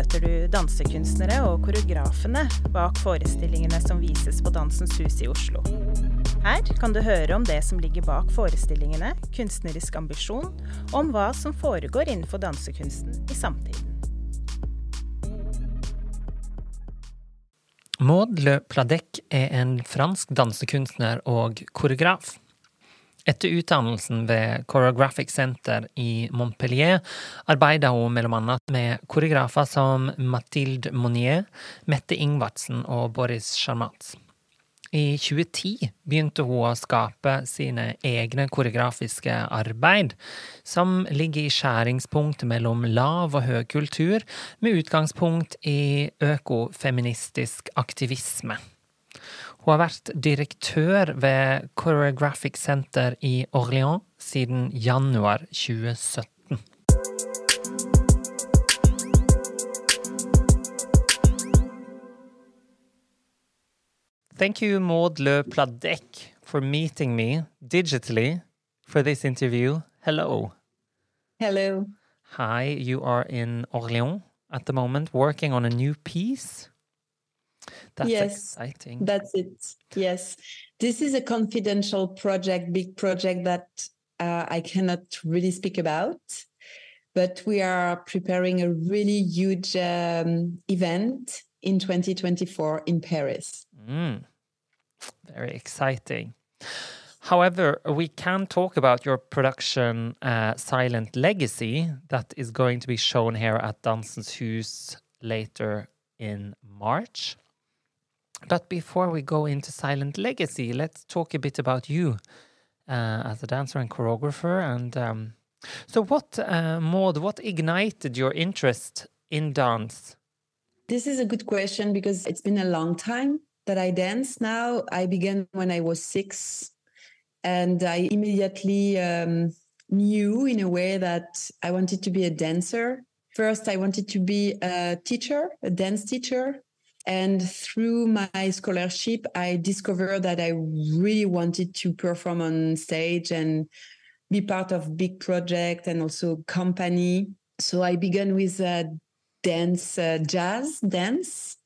møter du dansekunstnere og koreografene bak forestillingene som vises på Dansens Hus i Oslo. Her kan du høre om det som ligger bak forestillingene, kunstnerisk ambisjon, og om hva som foregår innenfor dansekunsten i samtiden. Maud Le Pladec er en fransk dansekunstner og koreograf. Etter utdannelsen ved Choreographic Center i Montpellier arbeidet hun mellom annet med koreografer som Mathilde Monnier, Mette Ingvardsen og Boris Charmatz. I 2010 begynte hun å skape sine egne koreografiske arbeid, som ligger i skjæringspunktet mellom lav- og høykultur, med utgangspunkt i økofeministisk aktivisme. Hun har vært direktør ved Choreographic Center i Orléans siden januar 2017. Thank you, Maud Le Pladec, for meeting me digitally for this interview. Hello. Hello. Hi, you are in Orléans at the moment working on a new piece. That's yes, exciting. That's it. Yes. This is a confidential project, big project that uh, I cannot really speak about. But we are preparing a really huge um, event in 2024 in Paris. Mm. Very exciting. However, we can talk about your production uh, Silent Legacy that is going to be shown here at Dansens Hus later in March. But before we go into Silent Legacy, let's talk a bit about you uh, as a dancer and choreographer. And um, so, what, uh, Maud, what ignited your interest in dance? This is a good question because it's been a long time that I dance now. I began when I was six, and I immediately um, knew in a way that I wanted to be a dancer. First, I wanted to be a teacher, a dance teacher. And through my scholarship, I discovered that I really wanted to perform on stage and be part of big project and also company. So I began with uh, dance, uh, jazz dance.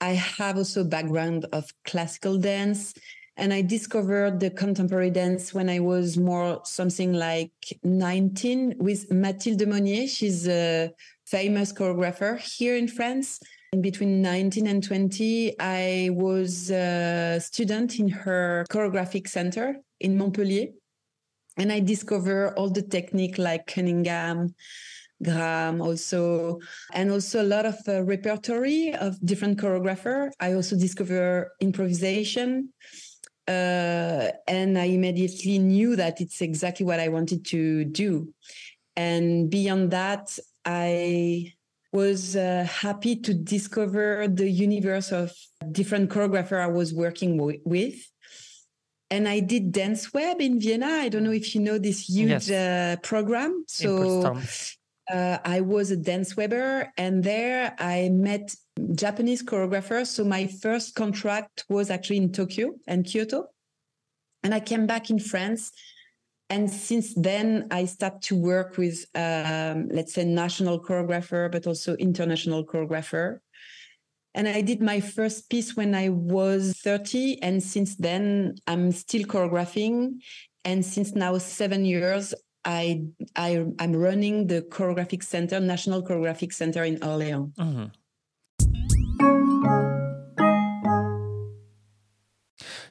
I have also background of classical dance, and I discovered the contemporary dance when I was more something like 19 with Mathilde Monnier. She's a famous choreographer here in France. In between 19 and 20, I was a student in her choreographic center in Montpellier. And I discovered all the technique like Cunningham, Graham also, and also a lot of uh, repertory of different choreographer. I also discover improvisation. Uh, and I immediately knew that it's exactly what I wanted to do. And beyond that, I was uh, happy to discover the universe of different choreographer I was working w- with. And I did Dance Web in Vienna. I don't know if you know this huge Yes. uh, program. So uh, I was a dance webber, and there I met Japanese choreographers. So my first contract was actually in Tokyo and Kyoto, and I came back in France. And since then, I started to work with, um, let's say, national choreographer, but also international choreographer. And I did my first piece when I was 30. And since then, I'm still choreographing. And since now seven years, I, I I'm running the choreographic center, National Choreographic Center in Orléans. Mhm.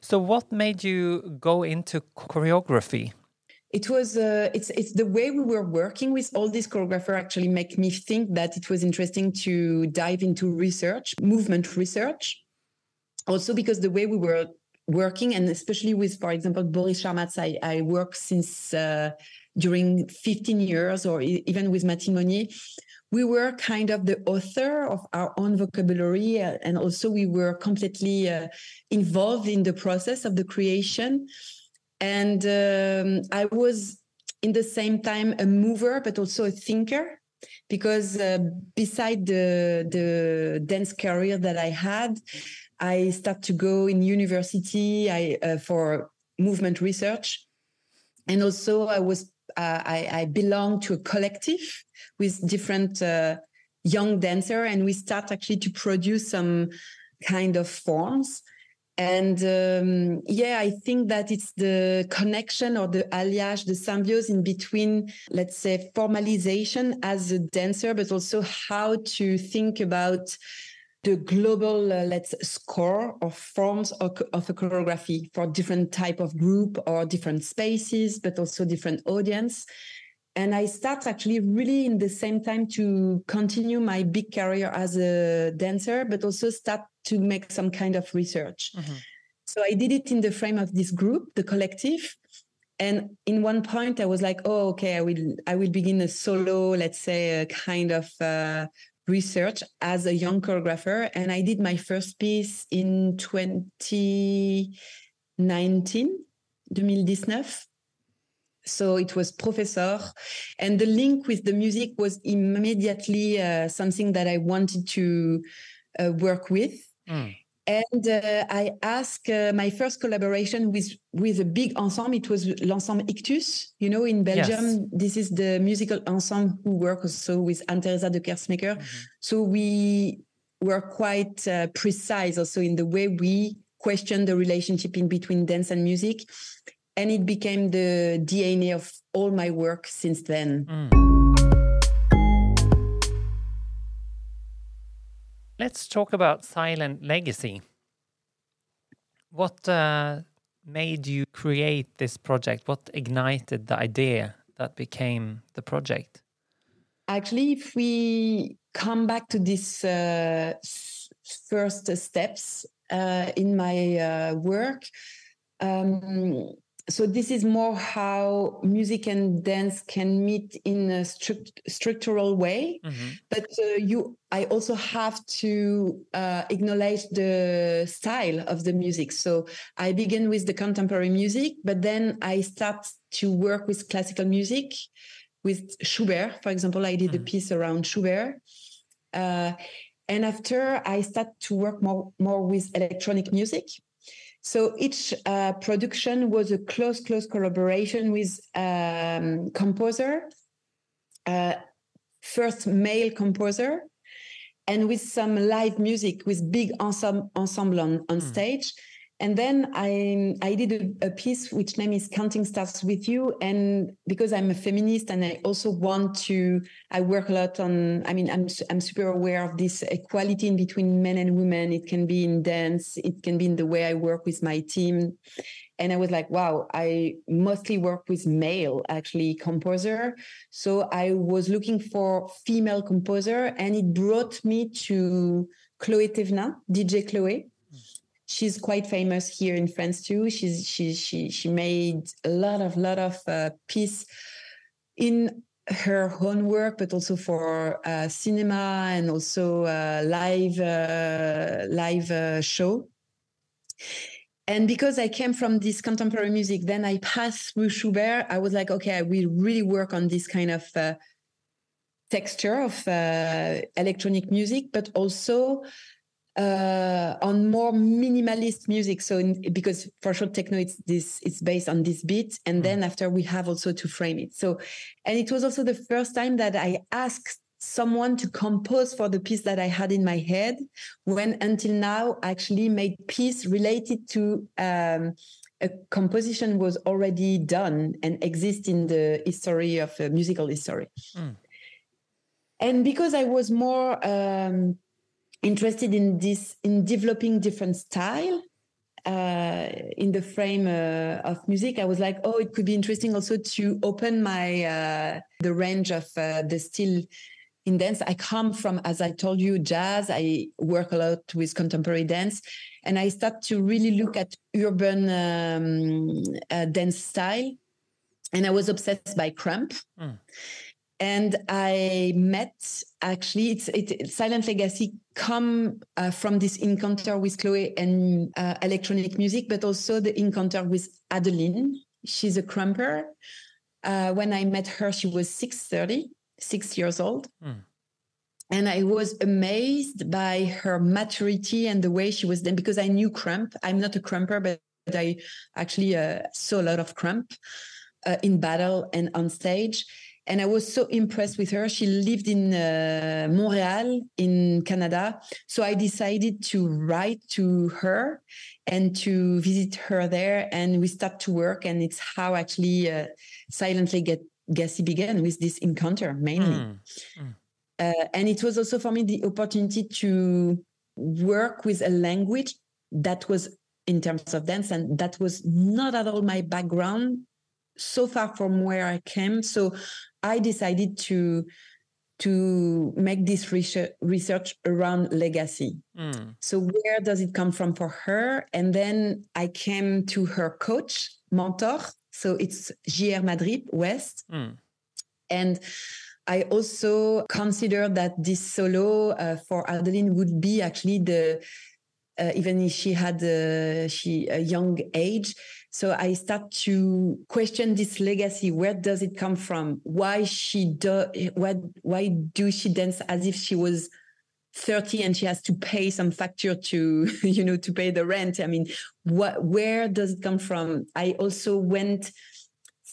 So, what made you go into choreography? It was uh, it's it's the way we were working with all these choreographer actually make me think that it was interesting to dive into research, movement research. Also because the way we were working, and especially with, for example, Boris Charmatz, I, I work since uh, during 15 years, or even with Monnier, we were kind of the author of our own vocabulary, uh, and also we were completely uh, involved in the process of the creation. And um, I was in the same time a mover, but also a thinker, because uh, beside the the dance career that I had, I started to go in university I, uh, for movement research, and also I was uh, I, I belong to a collective with different uh, young dancer, and we start actually to produce some kind of forms. And um, yeah, I think that it's the connection or the alliage, the symbiosis in between, let's say, formalization as a dancer, but also how to think about the global, uh, let's score of forms of, of, a choreography for different type of group or different spaces, but also different audience. And I start actually really in the same time to continue my big career as a dancer, but also start to make some kind of research. Mm-hmm. So I did it in the frame of this group, the collective. And in one point, I was like, "Oh, okay, I will, I will begin a solo, let's say, a kind of uh, research as a young choreographer. And I did my first piece in 2019, 2019. So it was Professor. And the link with the music was immediately uh, something that I wanted to uh, work with. Mm. And uh, I asked uh, my first collaboration with with a big ensemble. It was l'ensemble Ictus. You know, in Belgium, yes. this is the musical ensemble who work also with Anne-Teresa de Keersmaeker. Mm-hmm. So we were quite uh, precise also in the way we question the relationship in between dance and music. And it became the DNA of all my work since then. Mm. Let's talk about Silent Legacy. What uh, made you create this project? What ignited the idea that became the project? Actually, if we come back to these uh, first steps uh, in my uh, work, um, so this is more how music and dance can meet in a strict, structural way. Mm-hmm. but uh, you i also have to uh, acknowledge the style of the music. So i begin with the contemporary music but then i start to work with classical music with schubert. For example i did mm-hmm. a piece around schubert. Uh, and after i start to work more more with electronic music so each uh, production was a close, close collaboration with um, composer, uh, first male composer, and with some live music with big ensemble, ensemble on, on mm. And then I I did a, a, piece which name is Counting Stars with You, and because I'm a feminist and I also want to, I work a lot on. I mean, I'm I'm super aware of this equality in between men and women. It can be in dance, it can be in the way I work with my team, and I was like, wow, I mostly work with male actually composer, so I was looking for female composer, and it brought me to Chloé Thévenin, DJ Chloé she's quite famous here in France too. She's she she she made a lot of lot of uh, piece in her own work, but also for uh, cinema and also uh, live uh, live uh, show. And because I came from this contemporary music, then I passed through Schubert. I was like, okay, I will really work on this kind of uh, texture of electronic music, but also uh, on more minimalist music. So in, because for sure techno, it's this it's based on this beat, and mm. then after we have also to frame it. So, and it was also the first time that I asked someone to compose for the piece that I had in my head. When until now, I actually made piece related to. Um, a composition was already done and exists in the history of uh, musical history. Mm. And because I was more um, interested in this in developing different style uh, in the frame uh, of music. I was like oh it could be interesting also to open my uh, the range of uh, the still in dance. I come from as i told you jazz. I work a lot with contemporary dance. And i start to really look at urban um, uh, dance style. And i was obsessed by krump mm and I met actually it's it, Silent Legacy come uh, from this encounter with Chloé and uh, electronic music, but also the encounter with Adeline. She's a krumper. Uh, when I met her, she was 630, six years old. Mm. And I was amazed by her maturity and the way she was then because I knew krump. I'm not a krumper, but, I actually uh, saw a lot of krump uh, in battle and on stage and I was so impressed with her. She lived in uh, Montreal, in Canada. So I decided to write to her and to visit her there. And we start to work. And it's how actually uh, Silently Get Gassy began with this encounter mainly. Mm. Mm. Uh, and it was also for me the opportunity to work with a language that was in terms of dance and that was not at all my background so far from where I came. So I decided to to make this research, research around legacy. Mm. So where does it come from for her? And then I came to her coach, mentor. So it's JR Maddripp West. Mm. And I also consider that this solo uh, for Adeline would be actually the uh, even if she had uh, she a young age so I start to question this legacy. Where does it come from? Why she do? What? Why do she dance as if she was 30 and she has to pay some factor to you know to pay the rent? I mean, what? Where does it come from? I also went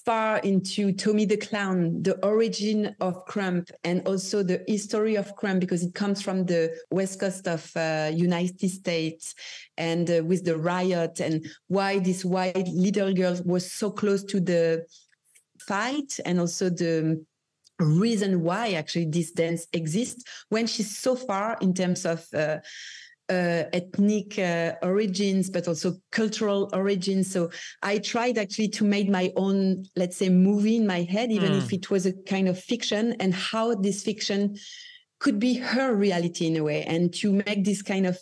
far into Tommy the Clown, the origin of Krump, and also the history of Krump, because it comes from the west coast of uh, United States, and uh, with the riot, and why this white little girl was so close to the fight, and also the reason why actually this dance exists when she's so far in terms of uh, uh, ethnic uh, origins, but also cultural origins. So I tried actually to make my own, let's say, movie in my head, even mm. if it was a kind of fiction, and how this fiction could be her reality in a way, and to make this kind of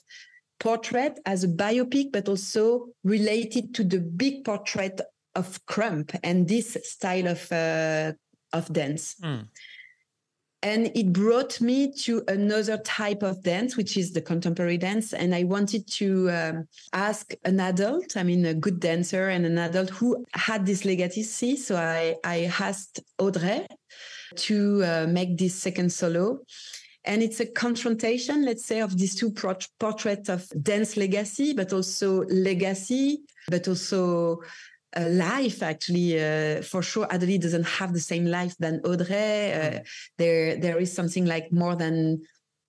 portrait as a biopic, but also related to the big portrait of Krump and this style of uh, of dance. Mm and it brought me to another type of dance which is the contemporary dance. And i wanted to um, ask an adult i mean a good dancer and an adult who had this legacy. So i, I asked audrey to uh, make this second solo. And it's a confrontation let's say of these two portraits of dance legacy but also legacy but also uh, life actually uh, for sure adeline doesn't have the same life than audrey. Uh, mm. there there is something like more than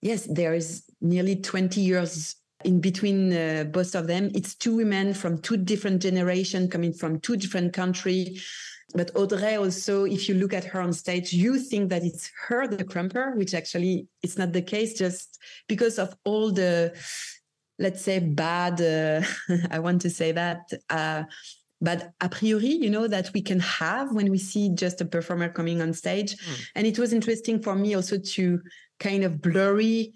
yes there is nearly 20 years in between uh, both of them. It's two women from two different generations coming from two different countries but audrey also if you look at her on stage you think that it's her the krumper which actually it's not the case just because of all the let's say bad uh, i want to say that uh, but a priori, you know, that we can have when we see just a performer coming on stage. Mm. And it was interesting for me also to kind of blurry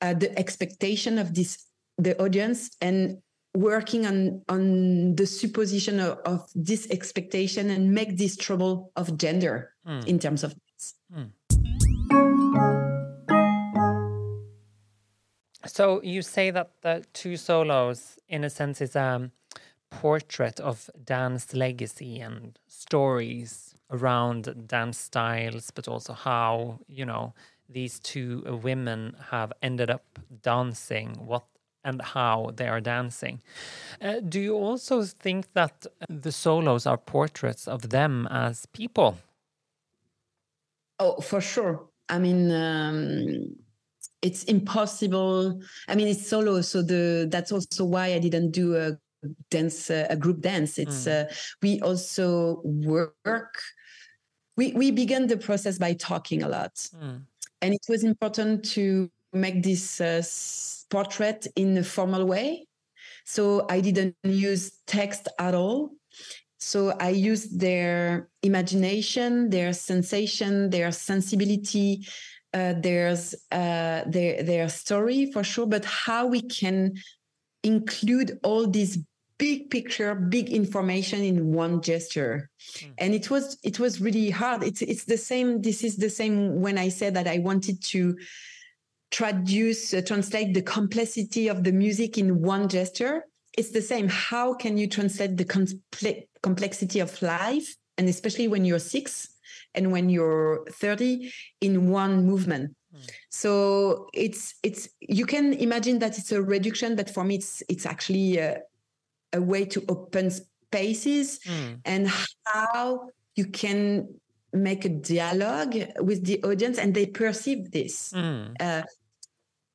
uh, the expectation of this the audience and working on on the supposition of, of this expectation and make this trouble of gender mm. in terms of this. Mm. So you say that the two solos, in a sense, is um, portrait of dance legacy and stories around dance styles, but also how, you know, these two women have ended up dancing, what and how they are dancing. Uh, do you also think that the solos are portraits of them as people? Oh, for sure. I mean, um, it's impossible. I mean, it's solo, so the that's also why I didn't do a dance uh, a group dance. It's mm. uh, we also work we we began the process by talking a lot. Mm. and it was important to make this uh, portrait in a formal way. So i didn't use text at all. So i used their imagination their sensation their sensibility uh, there's uh, their their story for sure, but how we can include all these big picture big information in one gesture. Mm. and it was it was really hard. It's it's the same this is the same when i said that i wanted to traduce uh, translate the complexity of the music in one gesture. It's the same. How can you translate the comple- complexity of life and especially when you're 6 and when you're 30 in one movement? Hmm. so it's it's you can imagine that it's a reduction but for me it's it's actually uh, a way to open spaces mm. and how you can make a dialogue with the audience and they perceive this. Mm. Uh,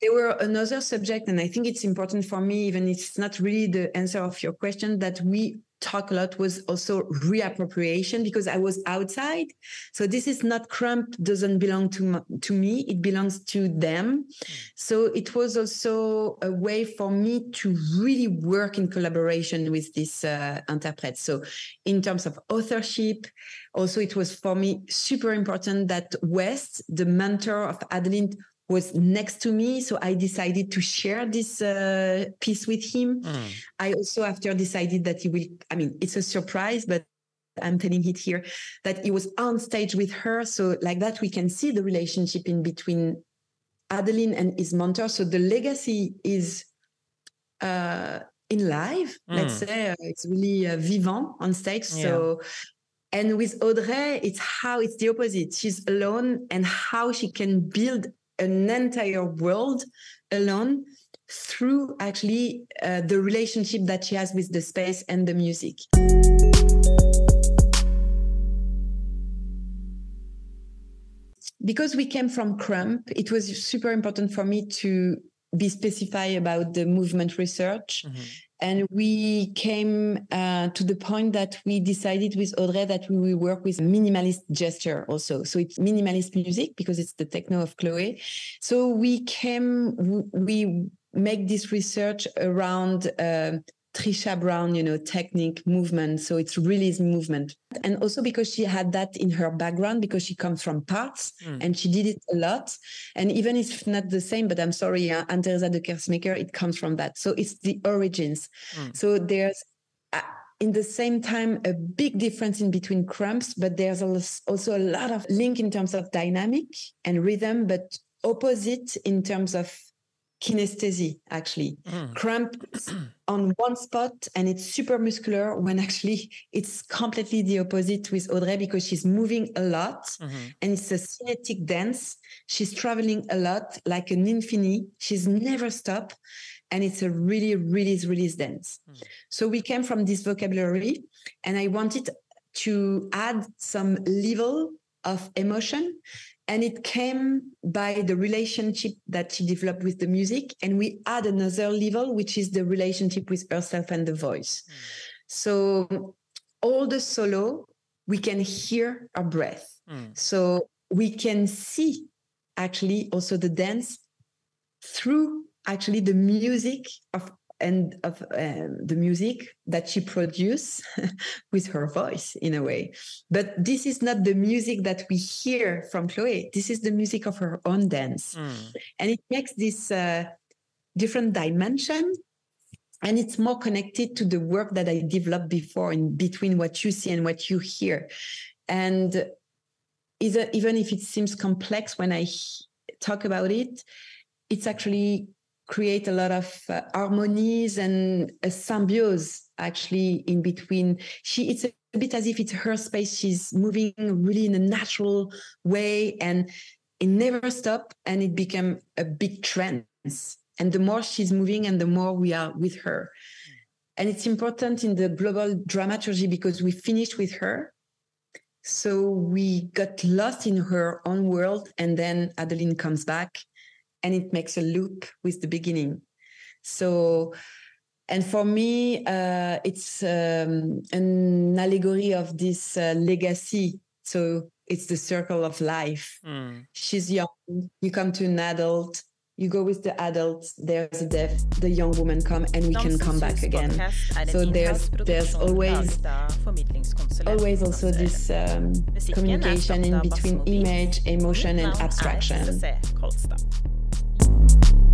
there were another subject, and I think it's important for me, even if it's not really the answer of your question, that we talk a lot was also reappropriation because I was outside. So this is not Krump doesn't belong to to me; it belongs to them. So it was also a way for me to really work in collaboration with this uh, interpret. So in terms of authorship, also it was for me super important that West, the mentor of Adeline, was next to me. So I decided to share this uh, piece with him. Mm. I also, after decided that he will, I mean, it's a surprise, but I'm telling it here that he was on stage with her. So, like that, we can see the relationship in between Adeline and his mentor. So, the legacy is uh, in live, let's say, uh, it's really uh, vivant on stage. So, and with Audrey, it's how it's the opposite. She's alone and how she can build an entire world alone through actually uh, the relationship that she has with the space and the music. Because we came from Krump, it was super important for me to be specified about the movement research. Mm-hmm. And we came uh, to the point that we decided with Audrey that we will work with minimalist gesture also. So it's minimalist music because it's the techno of Chloe. So we came, we make this research around uh, Trisha Brown, you know, technique, movement. So it's release movement. And also because she had that in her background, because she comes from PARTS Mm. and she did it a lot. And even if not the same, but I'm sorry, uh, Anne-Teresa de Keersmaeker, it comes from that. So it's the origins. Mm. So there's, uh, in the same time, a big difference in between krumps, but there's also a lot of link in terms of dynamic and rhythm, but opposite in terms of kinesthesia, actually Mm. krump on one spot and it's super muscular when actually it's completely the opposite with Audrey because she's moving a lot Mhm. and it's a kinetic dance. She's traveling a lot like an infinity. She's never stop. And it's a really release, release dance. Mm. So we came from this vocabulary and I wanted to add some level of emotion and it came by the relationship that she developed with the music. And we add another level which is the relationship with herself and the voice. So all the solo we can hear our breath. Mm. so we can see actually also the dance through actually the music of and of um, the music that she produced with her voice in a way. But this is not the music that we hear from chloe this is the music of her own dance. Mm. and it makes this uh, different dimension and it's more connected to the work that i developed before in between what you see and what you hear. And either, even if it seems complex when i talk about it it's actually create a lot of uh, harmonies and a actually in between. She it's a bit as if it's her space. She's moving really in a natural way and it never stopped and it became a big trend and the more she's moving and the more we are with her. And it's important in the global dramaturgy because we finished with her. So we got lost in her own world and then adeline comes back and it makes a loop with the beginning. So and for me uh, it's um, an allegory of this uh, legacy. So it's the circle of life. Mm. she's young you come to an adult you go with the adult there's a death the young woman come and we can come back again. So there's- there's always- always also this um, communication in between image emotion and abstraction Thank you